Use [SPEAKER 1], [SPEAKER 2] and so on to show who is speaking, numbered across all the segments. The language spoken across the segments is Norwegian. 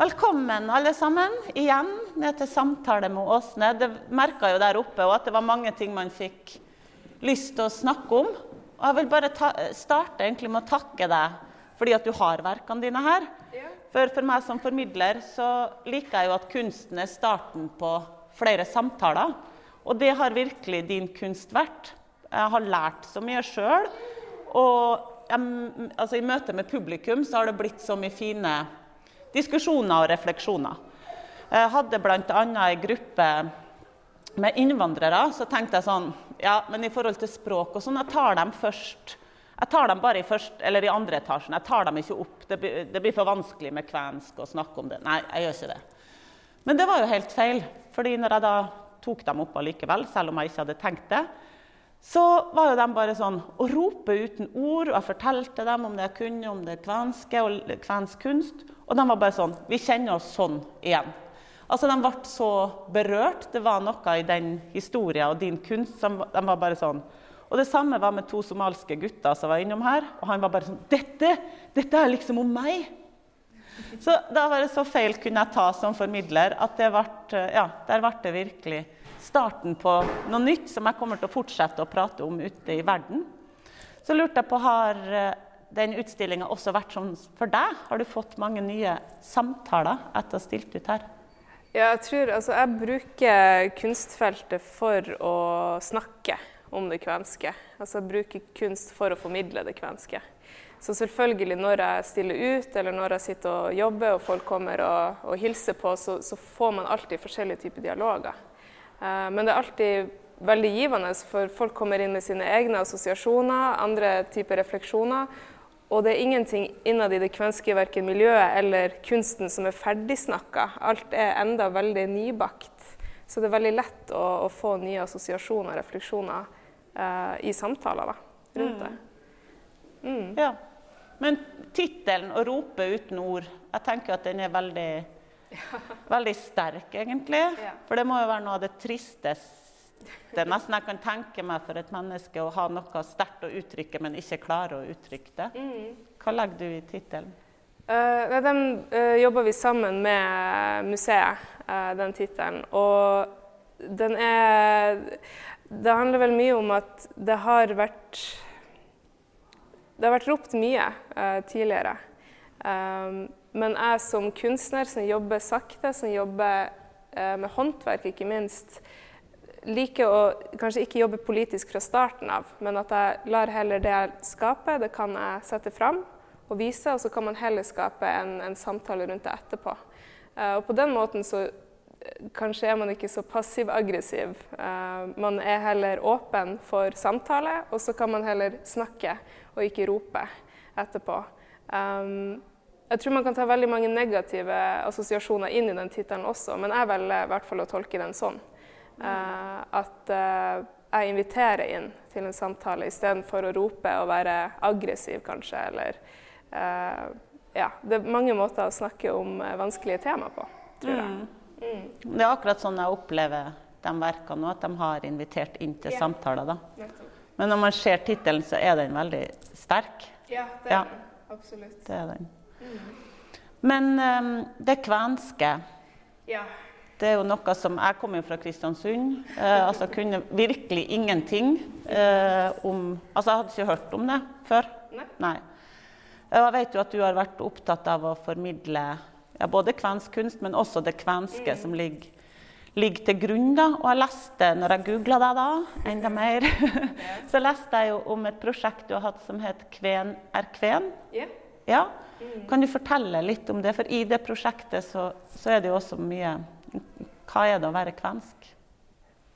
[SPEAKER 1] Velkommen, alle sammen, igjen ned til samtale med Åsne. Det merka jo der oppe at det var mange ting man fikk lyst til å snakke om. Og jeg vil bare ta, starte egentlig med å takke deg fordi at du har verkene dine her. For, for meg som formidler så liker jeg jo at kunsten er starten på flere samtaler. Og det har virkelig din kunst vært. Jeg har lært så mye sjøl. Og jeg, altså, i møte med publikum så har det blitt så mye fine diskusjoner og refleksjoner. Jeg hadde bl.a. ei gruppe med innvandrere. Så tenkte jeg sånn Ja, men i forhold til språk og sånn, jeg tar dem først. Jeg tar dem bare i, først, i andre etasjen. Jeg tar dem ikke opp. Det blir, det blir for vanskelig med kvensk å snakke om det. Nei, jeg gjør ikke det. Men det var jo helt feil. fordi når jeg da tok dem opp allikevel, selv om jeg ikke hadde tenkt det, så var jo de bare sånn å rope uten ord. Og jeg fortalte dem om det jeg kunne om det kvenske og kvensk kunst. Og de var bare sånn Vi kjenner oss sånn igjen. Altså, De ble så berørt. Det var noe i den historien og din kunst som de var bare sånn og Det samme var med to somalske gutter som var innom her. Og han var bare sånn Dette, dette er liksom om meg! Så da var det så feil kunne jeg ta som formidler at det ble, ja, der ble det virkelig starten på noe nytt som jeg kommer til å fortsette å prate om ute i verden. Så lurte jeg på, har den utstillinga også vært sånn for deg? Har du fått mange nye samtaler etter å ha stilt ut her?
[SPEAKER 2] Ja, jeg tror altså, jeg bruker kunstfeltet for å snakke om det kvenske. Altså jeg bruker kunst for å formidle det kvenske. Så selvfølgelig når jeg stiller ut, eller når jeg sitter og jobber og folk kommer og, og hilser på, så, så, får man alltid forskjellige typer dialoger. Eh, men det er alltid veldig givende, for folk kommer inn med sine egne assosiasjoner, andre typer refleksjoner. Og det er ingenting innad i det kvenske verken miljøet eller kunsten som er ferdigsnakka. Alt er enda veldig nybakt. Så det er veldig lett å, å få nye assosiasjoner og refleksjoner uh, i samtaler da, rundt det.
[SPEAKER 1] Mm. Ja. Men tittelen 'Å rope uten ord', jeg tenker at den er veldig, veldig sterk, egentlig. For det må jo være noe av det tristeste det er nesten jeg kan tenke meg for et menneske å ha noe sterkt å uttrykke, men ikke klare å uttrykke det. Mm. Hva legger du i tittelen?
[SPEAKER 2] Uh, den uh, jobber vi sammen med museet, uh, den tittelen. Og den er Det handler vel mye om at det har vært det har vært ropt mye tidligere. Men jeg som kunstner som jobber sakte, som jobber med håndverk ikke minst, liker å kanskje ikke jobbe politisk fra starten av, men at jeg lar heller det jeg skaper, det kan jeg sette fram og vise, og så kan man heller skape en, en samtale rundt det etterpå. Uh, og på den måten så kanskje er man ikke så passiv-aggressiv. Uh, man er heller åpen for samtale, og så kan man heller snakke og ikke rope etterpå. Um, jeg tror man kan ta veldig mange negative assosiasjoner inn i den tittelen også, men jeg velger i hvert fall å tolke den sånn. Uh, at uh, jeg inviterer inn til en samtale istedenfor å rope og være aggressiv, kanskje. Eller uh, Ja. Det er mange måter å snakke om vanskelige tema på, tror jeg. Mm.
[SPEAKER 1] Mm. Det er akkurat sånn jeg opplever de verkene at de har invitert inn til yeah. samtaler. da. Men når man ser tittelen, så er den veldig sterk.
[SPEAKER 2] Ja, det er ja. den. Absolutt.
[SPEAKER 1] Det er den. Mm. Men um, det kvenske
[SPEAKER 2] ja.
[SPEAKER 1] Det er jo noe som Jeg kommer jo fra Kristiansund. Eh, altså kunne virkelig ingenting eh, om Altså, jeg hadde ikke hørt om det før.
[SPEAKER 2] Nei.
[SPEAKER 1] Nei. Jeg vet jo at du har vært opptatt av å formidle ja, både kvensk kunst, men også det kvenske mm. som ligger ligger til grunn. da, Og jeg leste, når jeg googla deg da, enda mer, så leste jeg jo om et prosjekt du har hatt som het Kven er kven.
[SPEAKER 2] Yeah.
[SPEAKER 1] Ja. Mm. Kan du fortelle litt om det? For i det prosjektet så, så er det jo også mye Hva er det å være kvensk?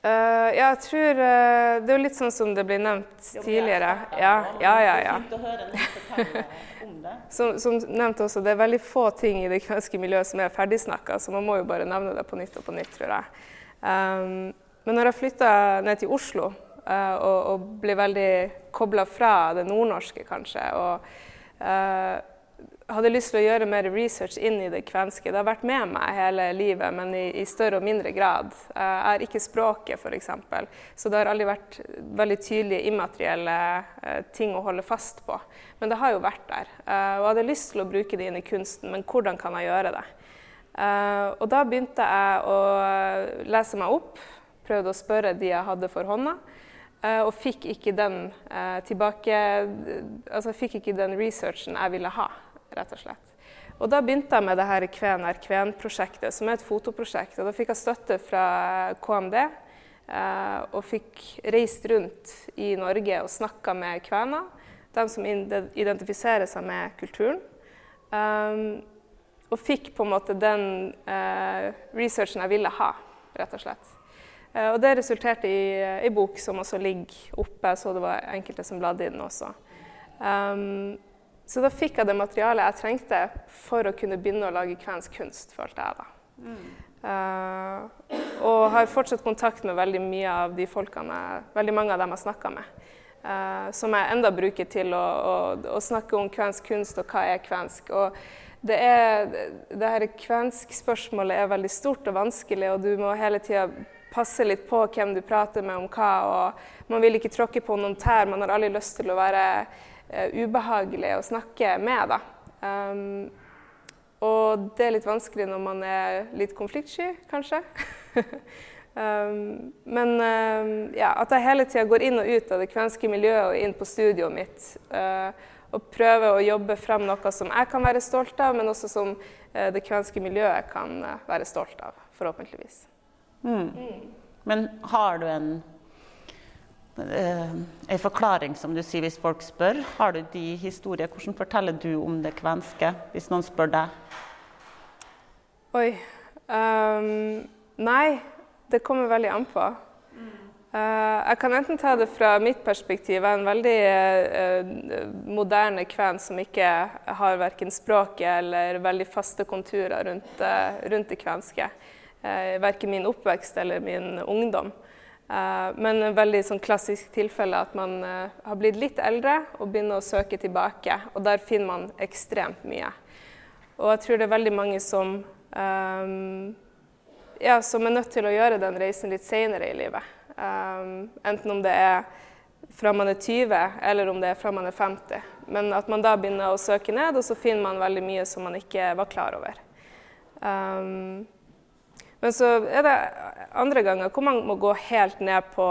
[SPEAKER 2] Uh, ja, jeg tror uh, Det er jo litt sånn som det ble nevnt tidligere. Ja, ja, ja. ja.
[SPEAKER 1] Det er fint å høre noen fortelle
[SPEAKER 2] som, som, nevnt også, det er veldig få ting i det kvenske miljøet som er ferdigsnakka, så man må jo bare nevne det på nytt og på nytt, tror jeg. Um, men når jeg flytta ned til Oslo uh, og, og, ble veldig kobla fra det nordnorske, kanskje, og hadde lyst til å gjøre mer research inn i det kvenske. Det har vært med meg hele livet, men i, i større og mindre grad. Eh, jeg er ikke språket, f.eks. Så det har aldri vært veldig tydelige immaterielle uh, ting å holde fast på. Men det har jo vært der. Uh, og jeg hadde lyst til å bruke det inn i kunsten, men hvordan kan jeg gjøre det? Uh, og da begynte jeg å lese meg opp, prøvde å spørre de jeg hadde for hånda. Og fikk ikke den tilbake Altså fikk ikke den researchen jeg ville ha, rett og slett. Og da begynte jeg med det her Kven er Kven-prosjektet, som er et fotoprosjekt. Og da fikk jeg støtte fra KMD. og fikk reist rundt i Norge og snakka med kvener. De som identifiserer seg med kulturen. Um, og fikk på en måte den uh, researchen jeg ville ha, rett og slett. Uh, og det resulterte i ei bok som også ligger oppe, så det var enkelte som bladde i den også. Um, så da fikk jeg det materialet jeg trengte for å kunne begynne å lage kvensk kunst, følte jeg da. Mm. Uh, og har fortsatt kontakt med veldig mye av de folkene, veldig mange av dem jeg snakka med. Uh, som jeg enda bruker til å, å, å, snakke om kvensk kunst og hva er kvensk. Og det, er, det her kvensk-spørsmålet er veldig stort og vanskelig, og du må hele tida passe litt på hvem du prater med om hva. og Man vil ikke tråkke på noen tær. Man har aldri lyst til å være ubehagelig å snakke med. Um, og det er litt vanskelig når man er litt konfliktsky, kanskje. um, men um, ja, at jeg hele tida går inn og ut av det kvenske miljøet og inn på studioet mitt. Uh, og prøver å jobbe frem noe som jeg kan være stolt av, men også som uh, det kvenske miljøet kan eh, være stolt av, forhåpentligvis.
[SPEAKER 1] Mm. Mm. Men har du en, eh, en forklaring, som du sier, hvis folk spør? Har du de historier? Hvordan forteller du om det kvenske, hvis noen spør deg?
[SPEAKER 2] Oi. Um, nei, det kommer veldig an på. Uh, jeg kan enten ta det fra mitt perspektiv. Jeg er en veldig uh, moderne kven som ikke har verken språket eller veldig faste konturer rundt, uh, rundt det kvenske. verken min oppvekst eller min ungdom. Men en veldig sånn, klassisk tilfelle at man har blitt litt eldre og begynner å søke tilbake. Og der finner man ekstremt mye. Og jeg tror det er veldig mange som, ja, som er nødt til å gjøre den reisen litt seinere i livet. Um, enten om det er fra man er 20 eller om det er fra man er 50. Men at man da begynner å søke ned, og så finner man veldig mye som man ikke var klar over. Um, men så er det andre ganger hvor man må gå helt ned på,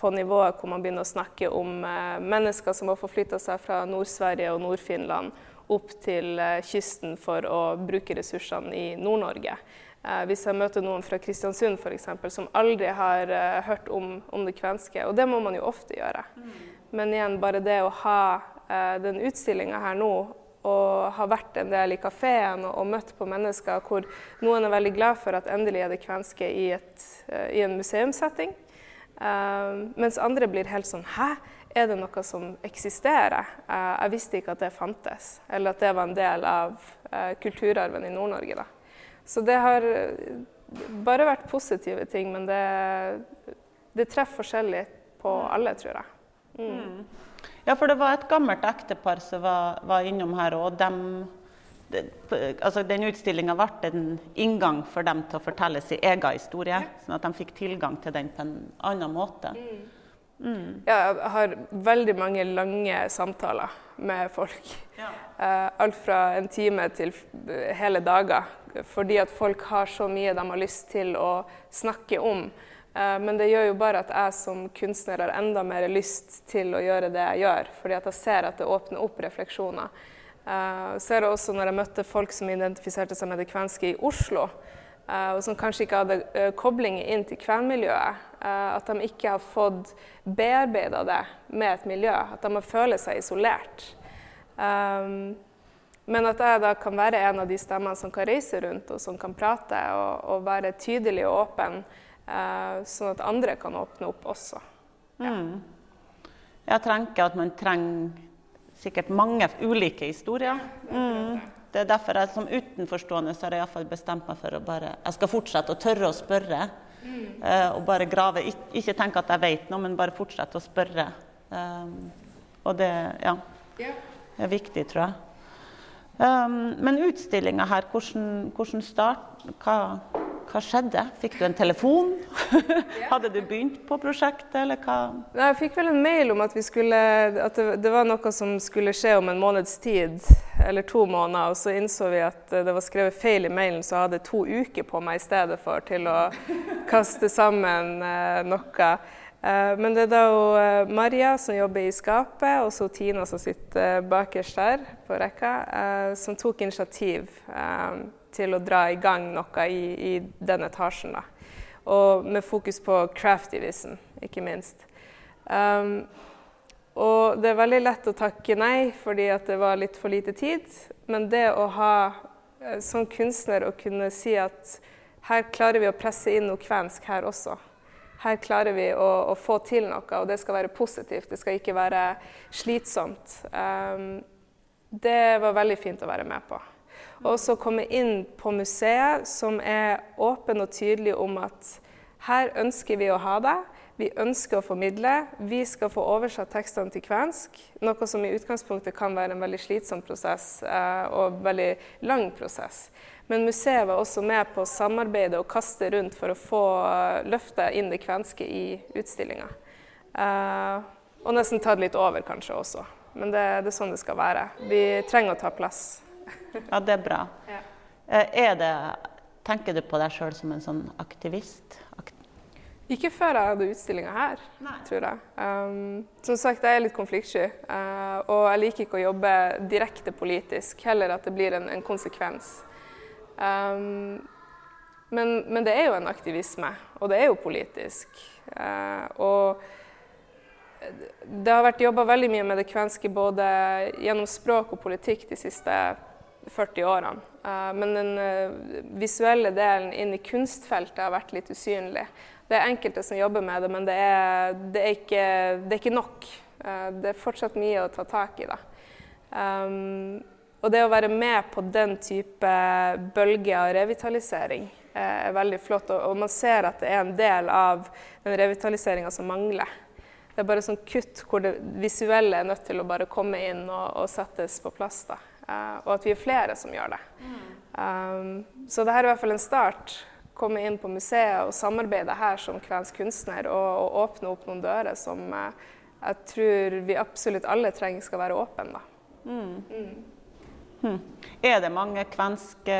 [SPEAKER 2] på nivået hvor man begynner å snakke om eh, mennesker som har forflytta seg fra Nord-Sverige og Nord-Finland opp til eh, kysten for å bruke ressursene i Nord-Norge. Eh, hvis jeg møter noen fra Kristiansund eksempel, som aldri har uh, hørt om, om, det kvenske. Og det må man jo ofte gjøre. Mm. Men igjen, bare det å ha uh, den utstillinga her nå, og har vært en del i kafeen og, og, møtt på mennesker hvor noen er veldig glad for at endelig er det kvenske i, et, uh, i en museumssetting, mens andre blir helt sånn Hæ? Er det noe som eksisterer? jeg visste ikke at det fantes, eller at det var en del av kulturarven i Nord-Norge. Så det har bare vært positive ting, men det, det treffer forskjellig på alle, tror jeg. Mm.
[SPEAKER 1] Ja, for det var et gammelt ektepar som var, var innom her, og De, altså den utstillinga ble en inngang for dem til å fortelle sin egen historie, sånn at de fikk tilgang til den på en annen måte. Mm.
[SPEAKER 2] Mm. Ja, jeg har veldig mange lange samtaler med folk. Ja. Uh, alt fra en time til hele dager fordi at folk har så mye de har lyst til å snakke om. Eh, men det gjør jo bare at jeg som kunstner har enda mer lyst til å gjøre det jeg gjør, fordi at jeg ser at det åpner opp refleksjoner. Jeg eh, ser det også når jeg møtte folk som identifiserte seg med det kvenske i Oslo, eh, og som kanskje ikke hadde koblinger inn til kvenmiljøet. At de ikke har fått bearbeida det med et miljø. At de har følt seg isolert. Men at jeg da kan være en av de stemmene som kan reise rundt og som kan prate og, og være tydelig og åpen, sånn at andre kan åpne opp også. Ja. Mm.
[SPEAKER 1] Jeg tenker at man trenger sikkert mange ulike historier. Mm. Det er derfor jeg som utenforstående så har jeg iallfall bestemt meg for å bare Jeg skal fortsette å tørre å spørre. Mm. Eh, og bare grave. Ikke tenke at jeg vet noe, men bare fortsette å spørre. Um, og det ja, er viktig, tror jeg. Um, men utstillinga her, hvordan, hvordan start, hva, Hva skjedde? Fikk du en telefon? Hadde du begynt på prosjektet, eller hva?
[SPEAKER 2] Jeg fikk vel en mail om at, skulle, at det, var noe som skulle skje om en måneds tid, eller to måneder. Og så innså vi at det var skrevet feil i mailen, så jeg hadde to uker på meg i stedet for til å kaste sammen eh, noe. Eh, men det er da uh, Maria som jobber i skapet, og så Tina som sitter bakerst der på rekka, som tok initiativ til å dra i gang noe i, i den etasjen. Da. Og med fokus på craftivism, ikke minst. Um, og det er veldig lett å takke nei fordi at det var litt for lite tid. Men det å ha som kunstner å kunne si at her klarer vi å presse inn noe kvensk her også her klarer vi å, å, få til noe, og det skal være positivt. Det skal ikke være slitsomt. Um, det var veldig fint å være med på. Og så komme inn på museet som er åpen og tydelig om at her ønsker vi å ha det. Vi ønsker å formidle. Vi skal få oversatt tekstene til kvensk. Noe som i utgangspunktet kan være en veldig slitsom prosess uh, og veldig lang prosess. Men museet var også med på å samarbeide og kaste rundt for å få løfta inn det kvenske i utstillinga. Uh, og nesten tatt litt over kanskje også. Men det, det, er sånn det skal være. Vi trenger å ta plass.
[SPEAKER 1] Ja, det er bra. Ja. Er det, tenker du på deg sjøl som en sånn aktivist? Akt
[SPEAKER 2] ikke før jeg hadde utstillinga her, Nei. tror jeg. Um, som sagt, jeg er litt konfliktsky. Uh, og jeg liker ikke å jobbe direkte politisk, heller at det blir en, en konsekvens. Um, men, men, det er jo en aktivisme, og det er jo politisk. Uh, og det har vært jobba veldig mye med det kvenske både gjennom språk og politikk de siste 40 årene. Uh, men den uh, visuelle delen inn i kunstfeltet har vært litt usynlig. Det er enkelte som jobber med det, men det er, det er, ikke, det er ikke, nok. Uh, det er fortsatt mye å ta tak i. Um, og det å være med på den type bølge av revitalisering eh, er veldig flott. Og, man ser at det er en del av den revitaliseringa som mangler. Det er bare sånn kutt hvor det visuelle er nødt til å bare komme inn og, og settes på plass. da. Eh, og at vi er flere som gjør det. Mm. Um, så dette er i hvert fall en start. Komme inn på museet og samarbeide her som kvensk kunstner og, og, åpne opp noen dører som uh, jeg tror vi absolutt alle trenger skal være åpne. Mm. Mm.
[SPEAKER 1] Hmm. Er det mange kvenske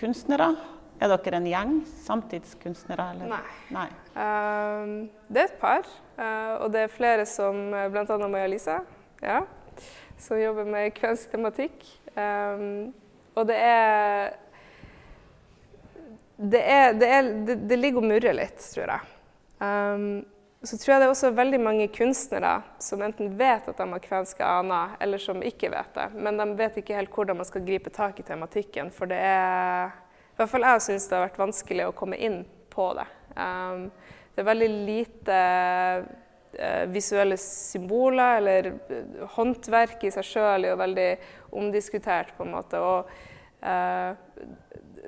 [SPEAKER 1] kunstnere? Er dere en gjeng samtidskunstnere? Eller?
[SPEAKER 2] Nei. Nei. Um, det er et par. Uh, og det er flere som bl.a. Maja-Lisa, ja, som jobber med kvensk tematikk. Um, og det er det, er, det, er, det, det ligger og murrer litt, tror jeg. Um, så tror jeg det er også veldig mange kunstnere som enten vet at de har kvenske aner, eller som ikke vet det. Men de vet ikke helt hvordan man skal gripe tak i tematikken. For det er I hvert fall jeg syns det har vært vanskelig å komme inn på det. Um, det er veldig lite visuelle symboler, eller uh, håndverk i seg sjøl er jo veldig omdiskutert, på en måte. Og uh,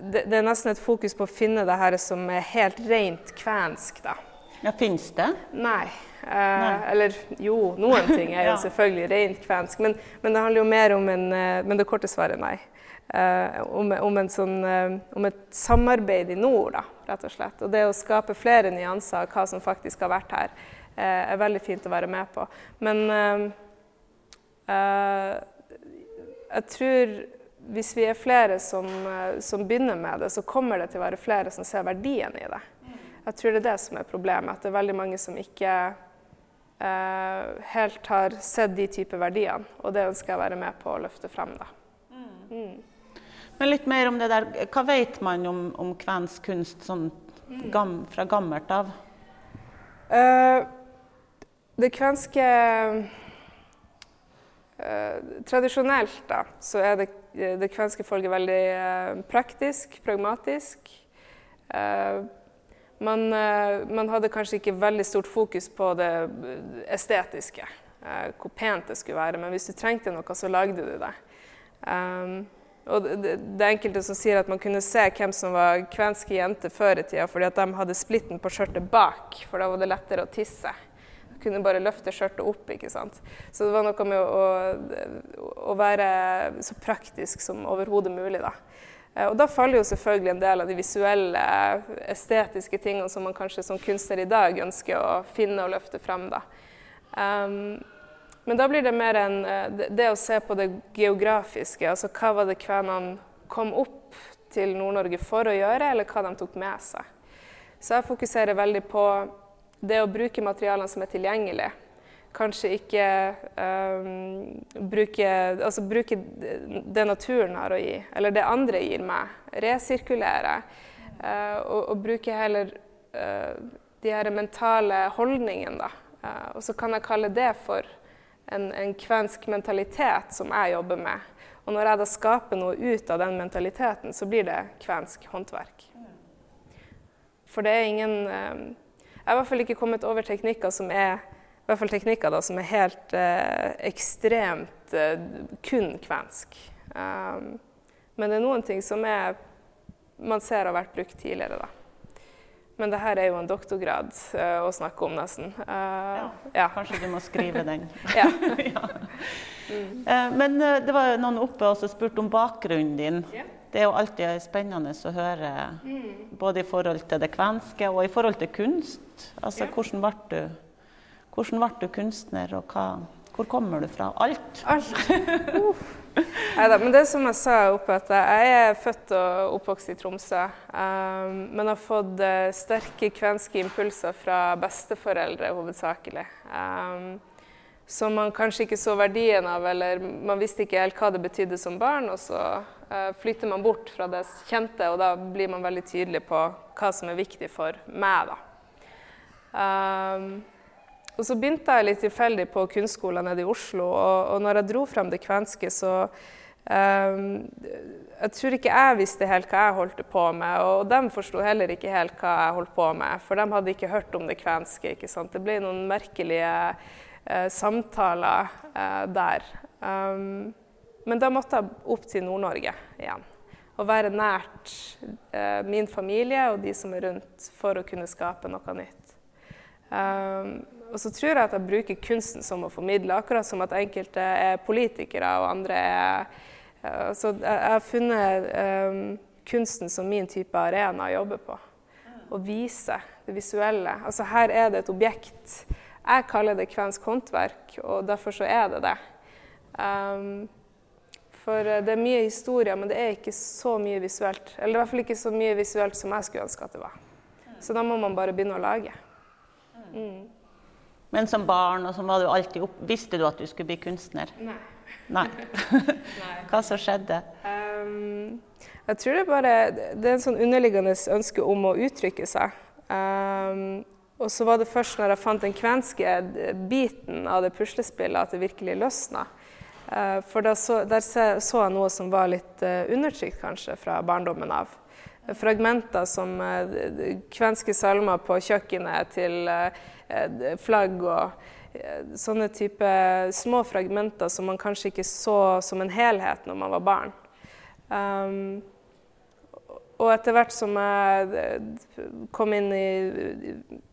[SPEAKER 2] det, det, er nesten et fokus på å finne det her som er helt rent kvensk, da.
[SPEAKER 1] Ja, Fins det?
[SPEAKER 2] Nei. Eh, Nei. Eller jo, noen ting er jo ja. selvfølgelig rent kvensk. Men, men, det handler jo mer om en eh, Men det korte svaret er nei. Eh, om, om, sånn, eh, om, et samarbeid i nord, da, rett og slett. Og det å skape flere nyanser av hva som faktisk har vært her, eh, er veldig fint å være med på. Men eh, jeg tror hvis vi er flere som, som begynner med det, så kommer det til å være flere som ser verdien i det. Jeg tror det er det som er problemet, at det er veldig mange som ikke eh, helt har sett de typer verdiene. Og det ønsker jeg å være med på å løfte frem. Da. Mm.
[SPEAKER 1] Mm. Men litt mer om det der. Hva vet man om, om kvensk kunst sånn gam, fra gammelt av?
[SPEAKER 2] Uh, det kvenske eh, Tradisjonelt da, så er det, det kvenske folket veldig eh, praktisk, pragmatisk. Eh, man, eh, man, hadde kanskje ikke veldig stort fokus på det estetiske, eh, hvor pent det skulle være. Men hvis du trengte noe, så lagde du det. Og det, det, enkelte som sier at man kunne se hvem som var kvenske jenter før i tida, fordi at de hadde splitten på skjørtet bak, for da var det lettere å tisse. Kunne bare løfte skjørtet opp. ikke sant? Så det var noe med å, å, være så praktisk som overhodet mulig. da. Eh, og da faller jo selvfølgelig en del av de visuelle, estetiske tingene som man kanskje som kunstner i dag ønsker å finne og løfte frem. Da. Um, men da blir det mer enn det, det å se på det geografiske. Altså hva var det kvenene kom opp til Nord-Norge for å gjøre, eller hva de tok med seg. Så jeg fokuserer veldig på det å bruke materialene som er tilgjengelige. Kanskje ikke um, bruke, altså bruke det naturen har å gi, eller det andre gir meg. Resirkulere. Uh, og, og, bruke heller uh, de her mentale holdningene, da. Uh, og så kan jeg kalle det for en, en, kvensk mentalitet som jeg jobber med. Og når jeg da skaper noe ut av den mentaliteten, så blir det kvensk håndverk. For det er ingen Jeg har i hvert fall ikke kommet over teknikker som er i hvert fall teknikker da, som er helt eh, ekstremt eh, kun kvensk. Um, men det er noen ting som er, man ser har vært brukt tidligere. da. Men det her er jo en doktorgrad uh, å snakke om, nesten. Uh,
[SPEAKER 1] ja, ja. Kanskje du må skrive den. ja. ja. Mm. Men det var noen oppe og spurte om bakgrunnen din. Yeah. Det er jo alltid spennende å høre, mm. både i forhold til det kvenske og i forhold til kunst. Altså, ja. hvordan ble du hvordan ble du kunstner, og hva, hvor kommer du fra? Alt.
[SPEAKER 2] Alt. Uh. Neida, men det som jeg sa oppe, at jeg er født og oppvokst i Tromsø. Um, men har fått uh, sterke kvenske impulser fra besteforeldre hovedsakelig. Um, som man kanskje ikke så verdien av, eller man visste ikke helt hva det betydde som barn. Og så flytter man bort fra det kjente, og da blir man veldig tydelig på hva som er viktig for meg. da. Um, og så begynte jeg litt tilfeldig på kunstskolen nede i Oslo, og, og når jeg dro frem det kvenske, så um, Jeg tror ikke jeg visste helt hva jeg holdt på med, og de forsto heller ikke helt hva jeg holdt på med, for de hadde ikke hørt om det kvenske. ikke sant? Det ble noen merkelige uh, samtaler uh, der. Um, men da måtte jeg opp til Nord-Norge igjen. Og være nært eh, min familie og de som er rundt, for å kunne skape noe nytt. Um, og så tror jeg at jeg bruker kunsten som å formidle, akkurat som at enkelte er politikere og andre er uh, Så jeg, har funnet um, kunsten som min type arena å jobbe på. Å vise det visuelle. Altså her er det et objekt. Jeg kaller det kvensk håndverk, og derfor så er det det. Um, for eh, det er mye historie, men det er ikke så mye visuelt. Eller i hvert fall ikke så mye visuelt som jeg skulle ønske at det var. Så da må man bare begynne å lage.
[SPEAKER 1] Mm. Men som barn og som var du alltid opp, visste du at du skulle bli kunstner?
[SPEAKER 2] Nei.
[SPEAKER 1] Nei. Hva som skjedde?
[SPEAKER 2] Um, jeg tror det er bare det er en sånn underliggende ønske om å uttrykke seg. Um, og så var det først når jeg fant den kvenske biten av det puslespillet at det virkelig løsna. Uh, for så, der så, jeg noe som var litt uh, undertrykt kanskje fra barndommen av. Fragmenter som uh, kvenske salmer på kjøkkenet til Eh, flagg og eh, sånne type små fragmenter som man kanskje ikke så som en helhet når man var barn. Um, og etter hvert som jeg eh, kom inn i,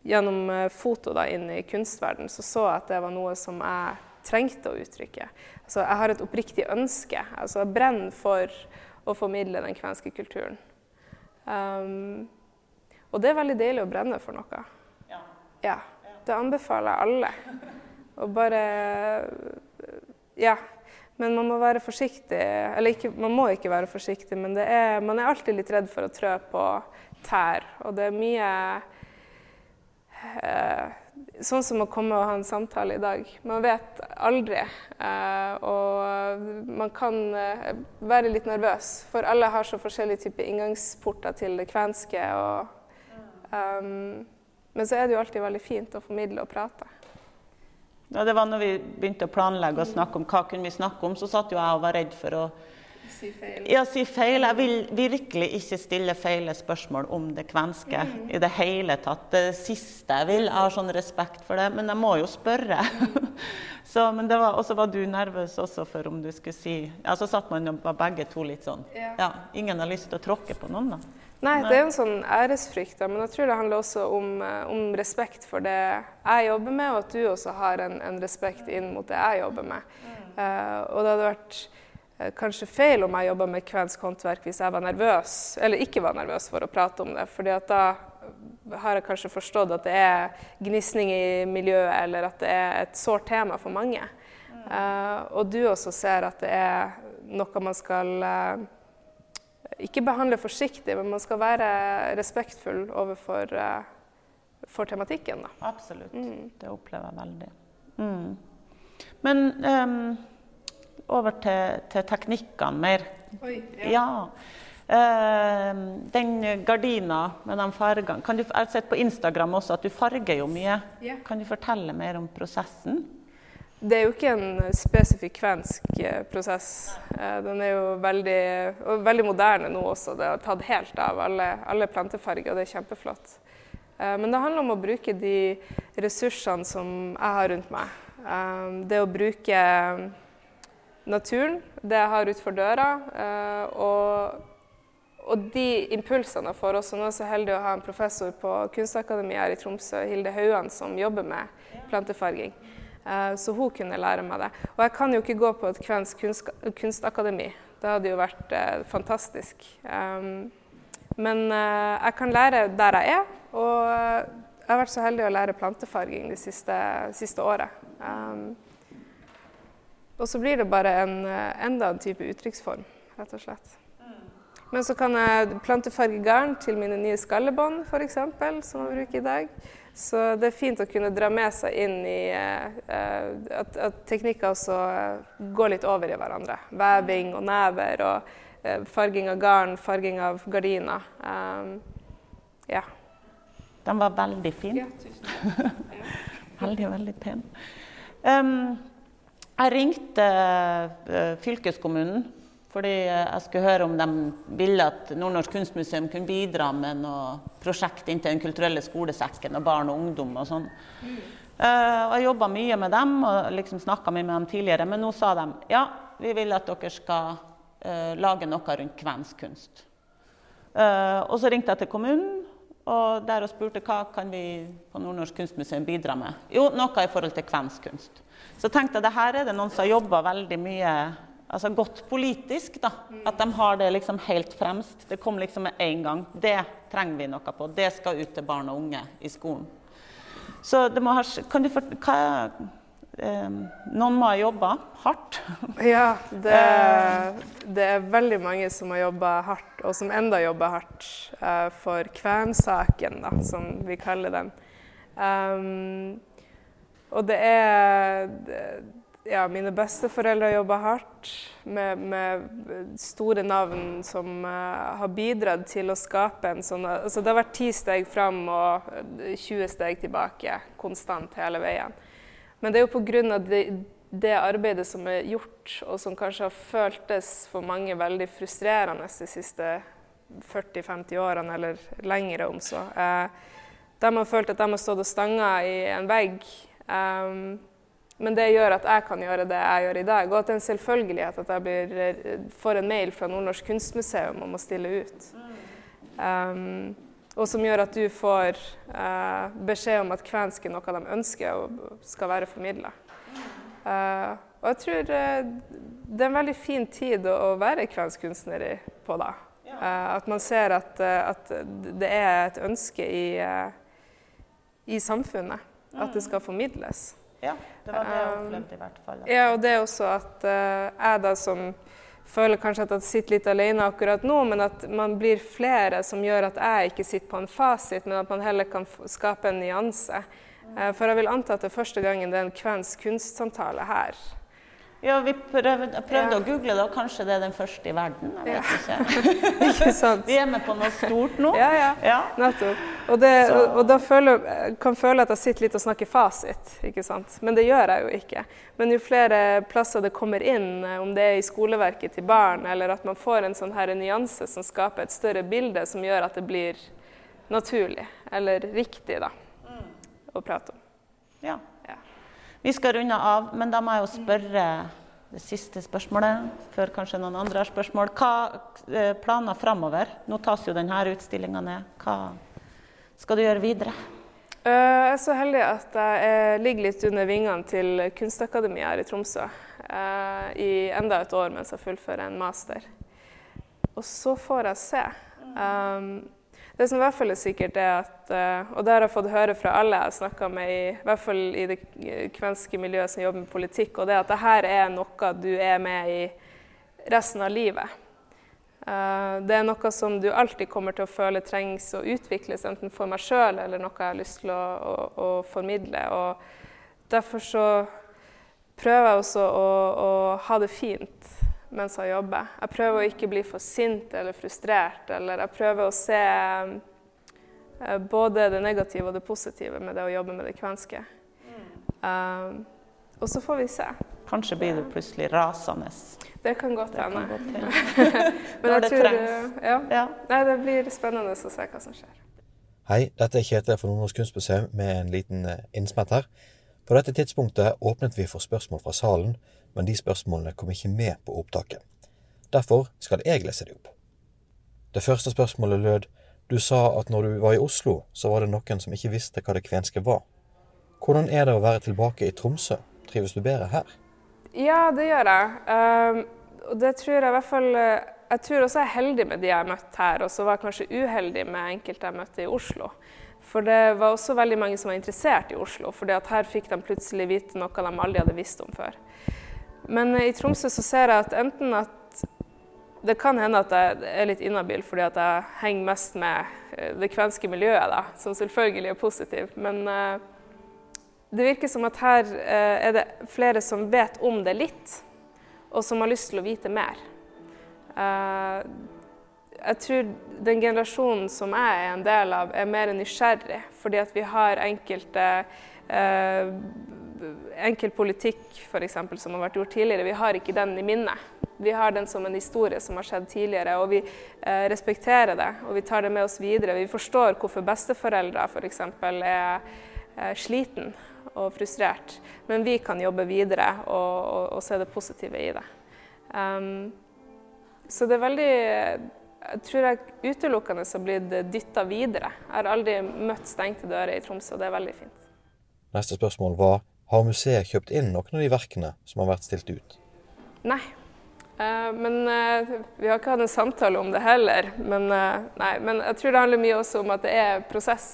[SPEAKER 2] gjennom foto da, inn i kunstverden, så så jeg at det var noe som jeg trengte å uttrykke. Altså, jeg har et oppriktig ønske. Altså, jeg brenner for å formidle den kvenske kulturen. Um, og det er veldig deilig å brenne for noe. Ja. ja. Det anbefaler jeg alle. Og bare Ja. Men man må være forsiktig. Eller ikke, man må ikke være forsiktig, men er, man er alltid litt redd for å trø på tær. Og det er mye eh, Sånn som å komme og ha en samtale i dag. Man vet aldri. Eh, og man kan eh, være litt nervøs, for alle har så forskjellige typer inngangsporter til det kvenske. og um, men så er det jo alltid veldig fint å formidle og prate.
[SPEAKER 1] Ja, det var når vi begynte å planlegge og snakke om hva kunne vi snakke om, så satt jo jeg og var redd for å
[SPEAKER 2] si feil.
[SPEAKER 1] Ja, si feil. Jeg vil virkelig ikke stille feile spørsmål om det kvenske mm. i det hele tatt. Det siste jeg vil. Jeg har sånn respekt for det, men jeg må jo spørre. Mm. så, men det var, også var du nervøs også for om du skulle si Ja, så satt man var begge to litt sånn. Ja. ja ingen har lyst til å tråkke på noen, da.
[SPEAKER 2] Nei, det er en sånn æresfrykt, men jeg tror det handler også om, eh, om, respekt for det jeg jobber med, og at du også har en, en respekt inn mot det jeg jobber med. Uh, og det hadde vært kanskje feil om jeg jobba med kvensk håndverk hvis jeg var nervøs, eller ikke var nervøs for å prate om det. fordi at da har jeg kanskje forstått at det er gnisning i miljøet, eller at det er et sårt tema for mange. Uh, og du også ser at det er noe man skal uh, ikke behandle forsiktig, men man skal være respektfull overfor uh, for tematikken. Da.
[SPEAKER 1] Absolutt. Mm. Det opplever jeg veldig. Mm. Men um, over til, til teknikkene mer. Oi, ja. ja. Uh, den gardina med de fargene du, Jeg har sett på Instagram også at du farger jo mye. Yeah. Kan du fortelle mer om prosessen?
[SPEAKER 2] Det er jo ikke en spesifikk kvensk eh, prosess. Uh, den er jo veldig, veldig, moderne nå også. Det har tatt helt av alle, alle plantefarger, og det er kjempeflott. Men det handler om å bruke de ressursene som jeg har rundt meg. det å bruke naturen, det jeg har utenfor døra. og og de impulsene jeg får også Nå er jeg så heldig å ha en professor på Kunstakademiet her i Tromsø, Hilde Hauan, som jobber med plantefarging. Uh, så hun kunne lære meg det. Og jeg kan jo ikke gå på et kvensk kunst, kunstakademi. Det hadde jo vært uh, fantastisk. Um, men jeg kan lære der jeg er, og jeg har vært så heldig å lære plantefarging det siste, siste året. Um, og så blir det bare en, enda en type uttrykksform, rett og slett. Men så kan jeg plantefarge garn til mine nye skallebånd f.eks., som jeg bruker i dag. Så det er fint å kunne dra med seg inn i uh, at, at, teknikker også går litt over i hverandre. Veving og never og uh, farging av garn, farging av gardiner. Um, ja.
[SPEAKER 1] Den var veldig fin. Ja, tusen takk. veldig, veldig pen. Um, jeg ringte fylkeskommunen fordi jeg skulle høre om de ville at Nordnorsk kunstmuseum kunne bidra med noe prosjekt inntil Den kulturelle skolesekken og barn og ungdom og sånn. Uh, jeg jobba mye med dem og liksom snakka mye med dem tidligere. Men nå sa de ja, vi vil at dere skal uh, lage noe rundt kvensk kunst. Og så ringte jeg til kommunen og der og spurte hva kan vi på Nordnorsk kunstmuseum bidra med. Jo, noe i forhold til kvensk kunst. Så tenkte jeg at her er det noen som har jobba veldig mye altså godt politisk. da, At de har det liksom helt fremst. Det kom liksom med en gang. Det trenger vi noe på. Det skal ut til barn og unge i skolen. Så det må ha, kan du for, hva, eh, Noen må ha jobba hardt.
[SPEAKER 2] Ja, det, det, er veldig mange som har jobba hardt, og som enda jobber hardt eh, for kvensaken, da, som vi kaller den. Um, og det er ja, mine besteforeldre jobba hardt med, med, store navn som uh, har bidratt til å skape en sånn altså Det har vært ti steg fram og 20 steg tilbake konstant hele veien. Men det er jo pga. De, det arbeidet som er gjort, og som kanskje har føltes for mange veldig frustrerende de siste 40-50 årene, eller lengre om så. Eh, de har følt at de har stått og stanga i en vegg. Um, men det gjør at jeg kan gjøre det jeg gjør i dag. Og at det er en selvfølgelighet at jeg blir, eh, får en mail fra Nordnorsk kunstmuseum om å stille ut. Um, og som gjør at du får uh, beskjed om at kvensk er noe de ønsker og skal være formidla. Uh, og jeg tror uh, det er en veldig fin tid å, å være kvensk kunstner i, på da. at man ser at, at, det er et ønske i, i samfunnet. At det skal formidles.
[SPEAKER 1] Ja, det var det jeg um, opplevde i hvert fall.
[SPEAKER 2] Ja, og det er også at uh, jeg da som føler kanskje at jeg sitter litt alene akkurat nå, men at man blir flere som gjør at jeg ikke sitter på en fasit, men at man heller kan skape en nyanse. Uh, for jeg vil anta at det er første gangen det er en kvensk kunstsamtale her.
[SPEAKER 1] Ja, vi prøvde, prøvde ja. å google det, og kanskje det er den første i verden. Jeg vet ja.
[SPEAKER 2] ikke. ikke sant?
[SPEAKER 1] Vi er med på noe stort nå.
[SPEAKER 2] Ja, ja. ja. Nettopp. Og, det, og, og, da føler, kan føle at jeg sitter litt og snakker fasit, ikke sant. Men det gjør jeg jo ikke. Men jo flere plasser det kommer inn, eh, om det er i skoleverket til barn, eller at man får en sånn her nyanse som skaper et større bilde, som gjør at det blir naturlig, eller riktig, da, mm. å prate om.
[SPEAKER 1] Ja. Vi skal runde av, men da må jeg jo spørre det siste spørsmålet, før kanskje noen andre har spørsmål. Hva eh, planer framover? Nå tas jo denne utstillinga ned. Hva skal du gjøre videre?
[SPEAKER 2] Eh, jeg er så heldig at jeg ligger litt under vingene til Kunstakademiet her i Tromsø. i enda et år mens jeg fullfører en master. Og så får jeg se. Um, det som i hvert fall er sikkert, er at uh, Og det har jeg fått høre fra alle jeg har snakka med, i, hvert fall i det kvenske miljøet som jobber med politikk, og det at dette er noe du er med i resten av livet. Uh, det er noe som du alltid kommer til å føle trengs å utvikles, enten for meg sjøl eller noe jeg har lyst til å, å, å formidle. Og derfor så prøver jeg også å, å ha det fint mens jeg jobber. Jeg prøver å ikke bli for sint eller frustrert. Eller jeg prøver å se eh, både det negative og det positive med det å jobbe med det kvenske. Um, og så får vi se.
[SPEAKER 1] Kanskje blir du plutselig rasende.
[SPEAKER 2] Det kan godt hende. Men jeg tror eh, ja. ja. Nei, det blir spennende å se hva som skjer.
[SPEAKER 3] Hei, dette er Kjetil fra Nordnorsk kunstmuseum med en liten innsmett her. På dette tidspunktet åpnet vi for spørsmål fra salen, men de spørsmålene kom ikke med på opptaket. Derfor skal jeg lese de opp. Det første spørsmålet lød du sa at når du var i Oslo, så var det noen som ikke visste hva det kvenske var. Hvordan er det å være tilbake i Tromsø? Trives du bedre her?
[SPEAKER 2] Ja, det gjør jeg. Um, og det tror jeg i hvert fall eh, Jeg tror også jeg er heldig med de jeg har møtt her, og så var jeg kanskje uheldig med enkelte jeg møtte i Oslo. For det var også veldig mange som var interessert i Oslo, for her fikk de plutselig vite noe de aldri hadde visst om før. Men i Tromsø så ser jeg at enten at det kan hende at jeg er litt inhabil fordi at jeg henger mest med eh, det kvenske miljøet, da, som selvfølgelig er positivt. Men uh, det virker som at her uh, er det flere som vet om det litt, og som har lyst til å vite mer. Jeg tror den generasjonen som jeg er en del av, er mer nysgjerrig, fordi at vi har enkelte enkel politikk for eksempel, som har vært gjort tidligere, vi har ikke den i minnet. Vi har den som en historie som har skjedd tidligere, og vi eh, respekterer det. Og vi tar det med oss videre. Vi forstår hvorfor besteforeldre f.eks. er eh, sliten og frustrert. Men vi kan jobbe videre og, og, og se det positive i det. Um, så det er veldig jeg tror jeg utelukkende har blitt dytta videre. Jeg har aldri møtt stengte dører i Tromsø, og det er veldig fint.
[SPEAKER 3] Neste spørsmål var har museet kjøpt inn noen av de verkene som har vært stilt ut?
[SPEAKER 2] Nei. Uh, men uh, vi har ikke hatt en samtale om det heller. Men, uh, nei, men jeg tror det handler mye også om at det er prosess.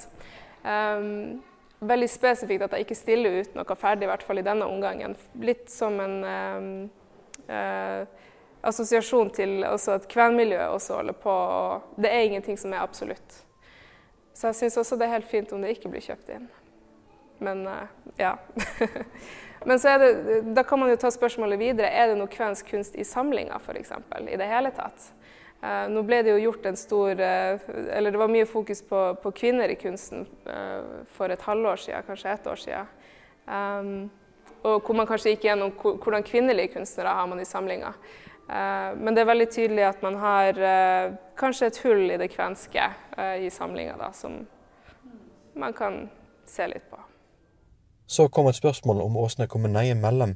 [SPEAKER 2] Um, veldig spesifikt at jeg ikke stiller ut noe ferdig, i hvert fall i denne omgangen. Litt som en um, assosiasjon til også at kvenmiljøet også holder på. det er ingenting som er absolutt. Så jeg syns også det er helt fint om det ikke blir kjøpt inn. Men uh, ja. Men det, da kan man jo ta spørsmålet videre. Er det noe kvensk kunst i samlinga f.eks. i det hele tatt? Uh, nå ble det jo gjort en stor uh, Eller det var mye fokus på, på kvinner i kunsten for et halvår siden, kanskje ett år siden. Um, og hvor man kanskje gikk gjennom hvordan kvinnelige kunstnere har man i samlinga. men det er veldig tydelig at man har kanskje et hull i det kvenske i samlinga som man kan se litt på.
[SPEAKER 3] Så kom et spørsmål om Åsne Kommuneie Mellem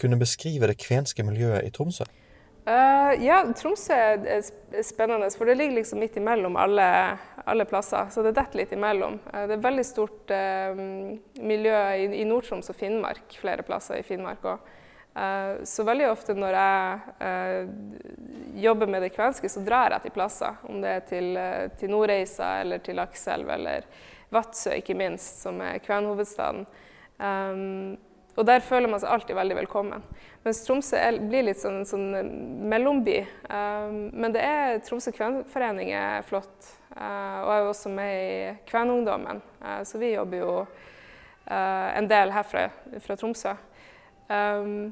[SPEAKER 3] kunne beskrive det kvenske miljøet i Tromsø.
[SPEAKER 2] Uh, ja, Tromsø er spennende, for det ligger liksom midt imellom alle, alle plasser. Så det detter litt imellom. Uh, det er veldig stort uh, miljø i, i Nord-Troms og Finnmark, flere plasser i Finnmark òg. så veldig ofte når jeg jobber med det kvenske, så drar jeg til plasser. Om det er til, til Nordreisa eller til Lakselv eller Vadsø, ikke minst, som er kvenhovedstaden. Um, og der føler man seg alltid veldig velkommen. Mens Tromsø er, blir litt sånn, sånn eh, mellomby. Um, men det er Tromsø kvenforening er flott. Uh, og jeg er jo også med i Kvenungdommen, uh, så vi jobber jo uh, en del herfra fra Tromsø. Um,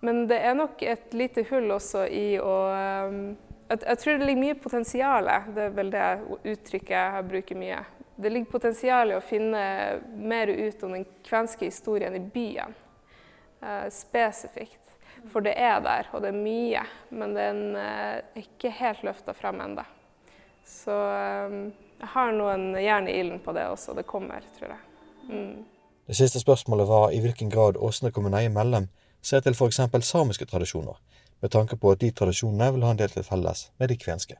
[SPEAKER 2] men det er nok et lite hull også i å um, jeg, jeg, tror det ligger mye potensial Det er vel det uttrykket jeg bruker mye det ligger potensial i å finne mer ut om den kvenske historien i byen. Uh, spesifikt. For det er der, og det er mye. Men den uh, er ikke helt løfta frem ennå. Så um, jeg har noen jern i ilden på det også. Det kommer, tror jeg. Mm.
[SPEAKER 3] Det siste spørsmålet var i hvilken grad Åsne kommune imellom ser til f.eks. samiske tradisjoner, med tanke på at de tradisjonene vil ha en del til felles med de kvenske.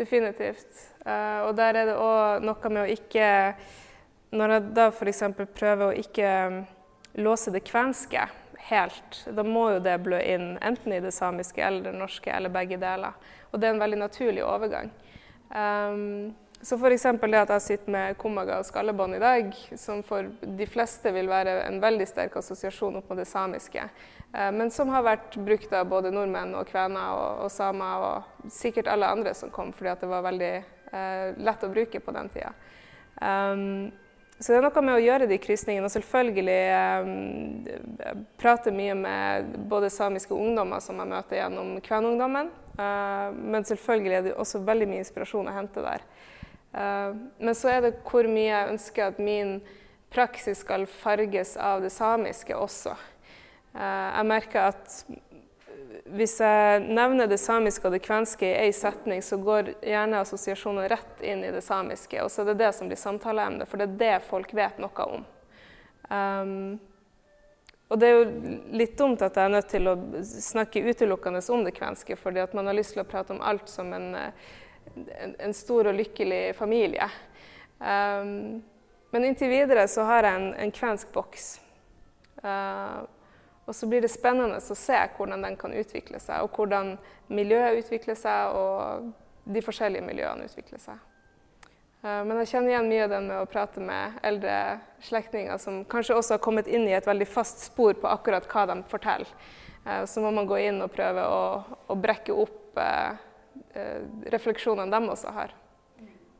[SPEAKER 2] Definitivt. Uh, og der er det òg noe med å ikke Når jeg da f.eks. prøver å ikke um, låse det kvenske helt. Da må jo det blø inn enten i det samiske eller det norske, eller begge deler. Og det er en veldig naturlig overgang. Um, så f.eks. det at jeg sitter med komaga og skallebånd i dag, som for de fleste vil være en veldig sterk assosiasjon opp mot det samiske, uh, men som har vært brukt av både nordmenn og kvener og, og samer og sikkert alle andre som kom, fordi det var veldig uh, lett å bruke på den tida. Um, så det er noe med å gjøre de krysningene, og selvfølgelig um, prate mye med både samiske ungdommer som jeg møter gjennom kvenungdommen, uh, men selvfølgelig er det også veldig mye inspirasjon å hente der. Uh, men så er det hvor mye jeg ønsker at min praksis skal farges av det samiske også. Uh, jeg merker at hvis jeg nevner det samiske og det kvenske i én setning, så går gjerne assosiasjonen rett inn i det samiske. Og så er det det som blir samtaleemnet, for det er det folk vet noe om. Um, og det er jo litt dumt at jeg er nødt til å snakke utelukkende om det kvenske, fordi at man har lyst til å prate om alt som en, en, en stor og lykkelig familie. Um, men inntil videre så har jeg en, en kvensk boks. Uh, og så blir det spennende å se hvordan den kan utvikle seg, og hvordan miljøet utvikler seg, og de forskjellige miljøene utvikler seg. Uh, men jeg kjenner igjen mye av den med å prate med eldre slektninger som kanskje også har kommet inn i et veldig fast spor på akkurat hva de forteller. Uh, så må man gå inn og prøve å, å brekke opp eh, refleksjonene de også har.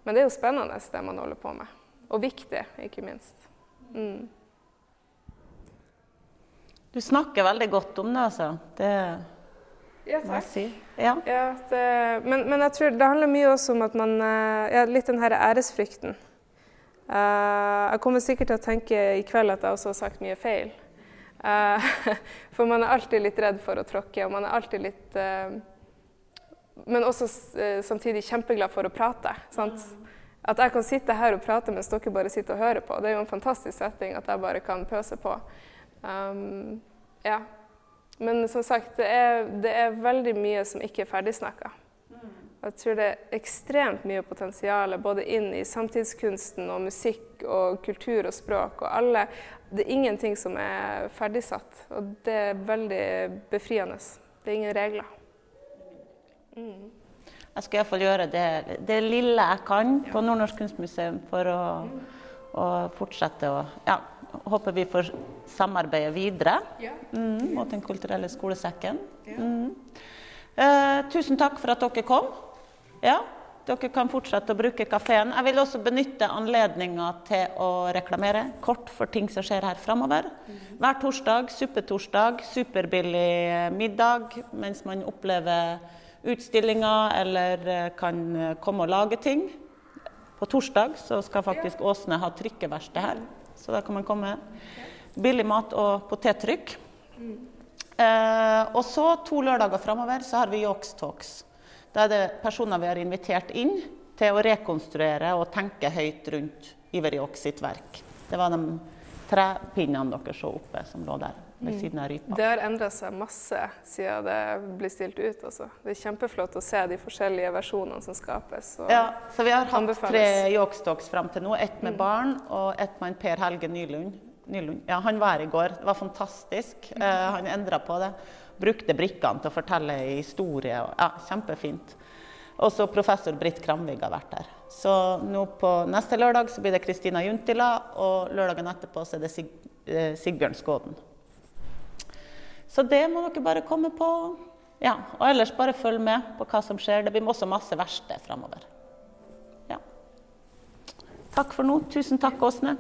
[SPEAKER 2] Men det er jo spennende, det man holder på med. Og viktig, ikke minst. Mm.
[SPEAKER 1] Du snakker veldig godt om det, altså. Det
[SPEAKER 2] ja, jeg si. Ja. ja det, men, men, jeg tror det handler mye også om at man eh, ja, Litt den her æresfrykten. Uh, jeg kommer sikkert til å tenke i kveld at jeg også har sagt mye feil. Uh, for man er alltid litt redd for å tråkke, og man er alltid litt uh, Men også samtidig kjempeglad for å prate. sant? At jeg kan sitte her og prate mens dere bare sitter og hører på. Det er jo en fantastisk setting at jeg bare kan pøse på. Um, ja. Men som sagt, det er, det er, veldig mye som ikke er ferdigsnakka. Jeg tror det er ekstremt mye potensial både inn i samtidskunsten og musikk og kultur og språk og alle. Det er ingenting som er ferdigsatt, og det er veldig befriende. Det er ingen regler.
[SPEAKER 1] Mm. Jeg skal iallfall gjøre det, det, lille jeg kan på Nordnorsk kunstmuseum for å, å fortsette å ja, håper vi får samarbeide videre mm, mot Den kulturelle skolesekken. Mm. Eh, tusen takk for at dere kom. Ja, dere kan fortsette å bruke kafeen. Jeg vil også benytte anledninga til å reklamere kort for ting som skjer her framover. Hver torsdag suppetorsdag, superbillig middag mens man opplever utstillinger eller eh, kan komme og lage ting. På torsdag så skal faktisk Åsne ha trykkeverksted her så da kan man komme. Billig mat og potettrykk. Eh, og så to lørdager framover så har vi Yox Talks. Da er det personer vi har invitert inn til å rekonstruere og tenke høyt rundt Iver Yox sitt verk. Det var de trepinnene dere så oppe som lå der ved mm. siden av rypa.
[SPEAKER 2] Det har endra seg masse siden det ble stilt ut. Også. Det er kjempeflott å se de forskjellige versjonene som skapes.
[SPEAKER 1] ja, så vi har hatt tre Yogstalks fram til nå. Ett med mm. barn og ett med Per Helge Nylund. Nylund. Ja, han var her i går. Det var fantastisk. Mm. Uh, han endra på det. Brukte brikkene til å fortelle historie. Ja, kjempefint. Også professor Britt Kramvig har vært der. Så nå på neste lørdag så blir det Kristina Juntila, og lørdagen etterpå så er det Sig eh, Sigbjørn Skåden. Så det må dere bare komme på. Ja, og ellers bare følg med på hva som skjer. Det blir også masse verksted framover. Ja. Takk for nå. Tusen takk, Åsne.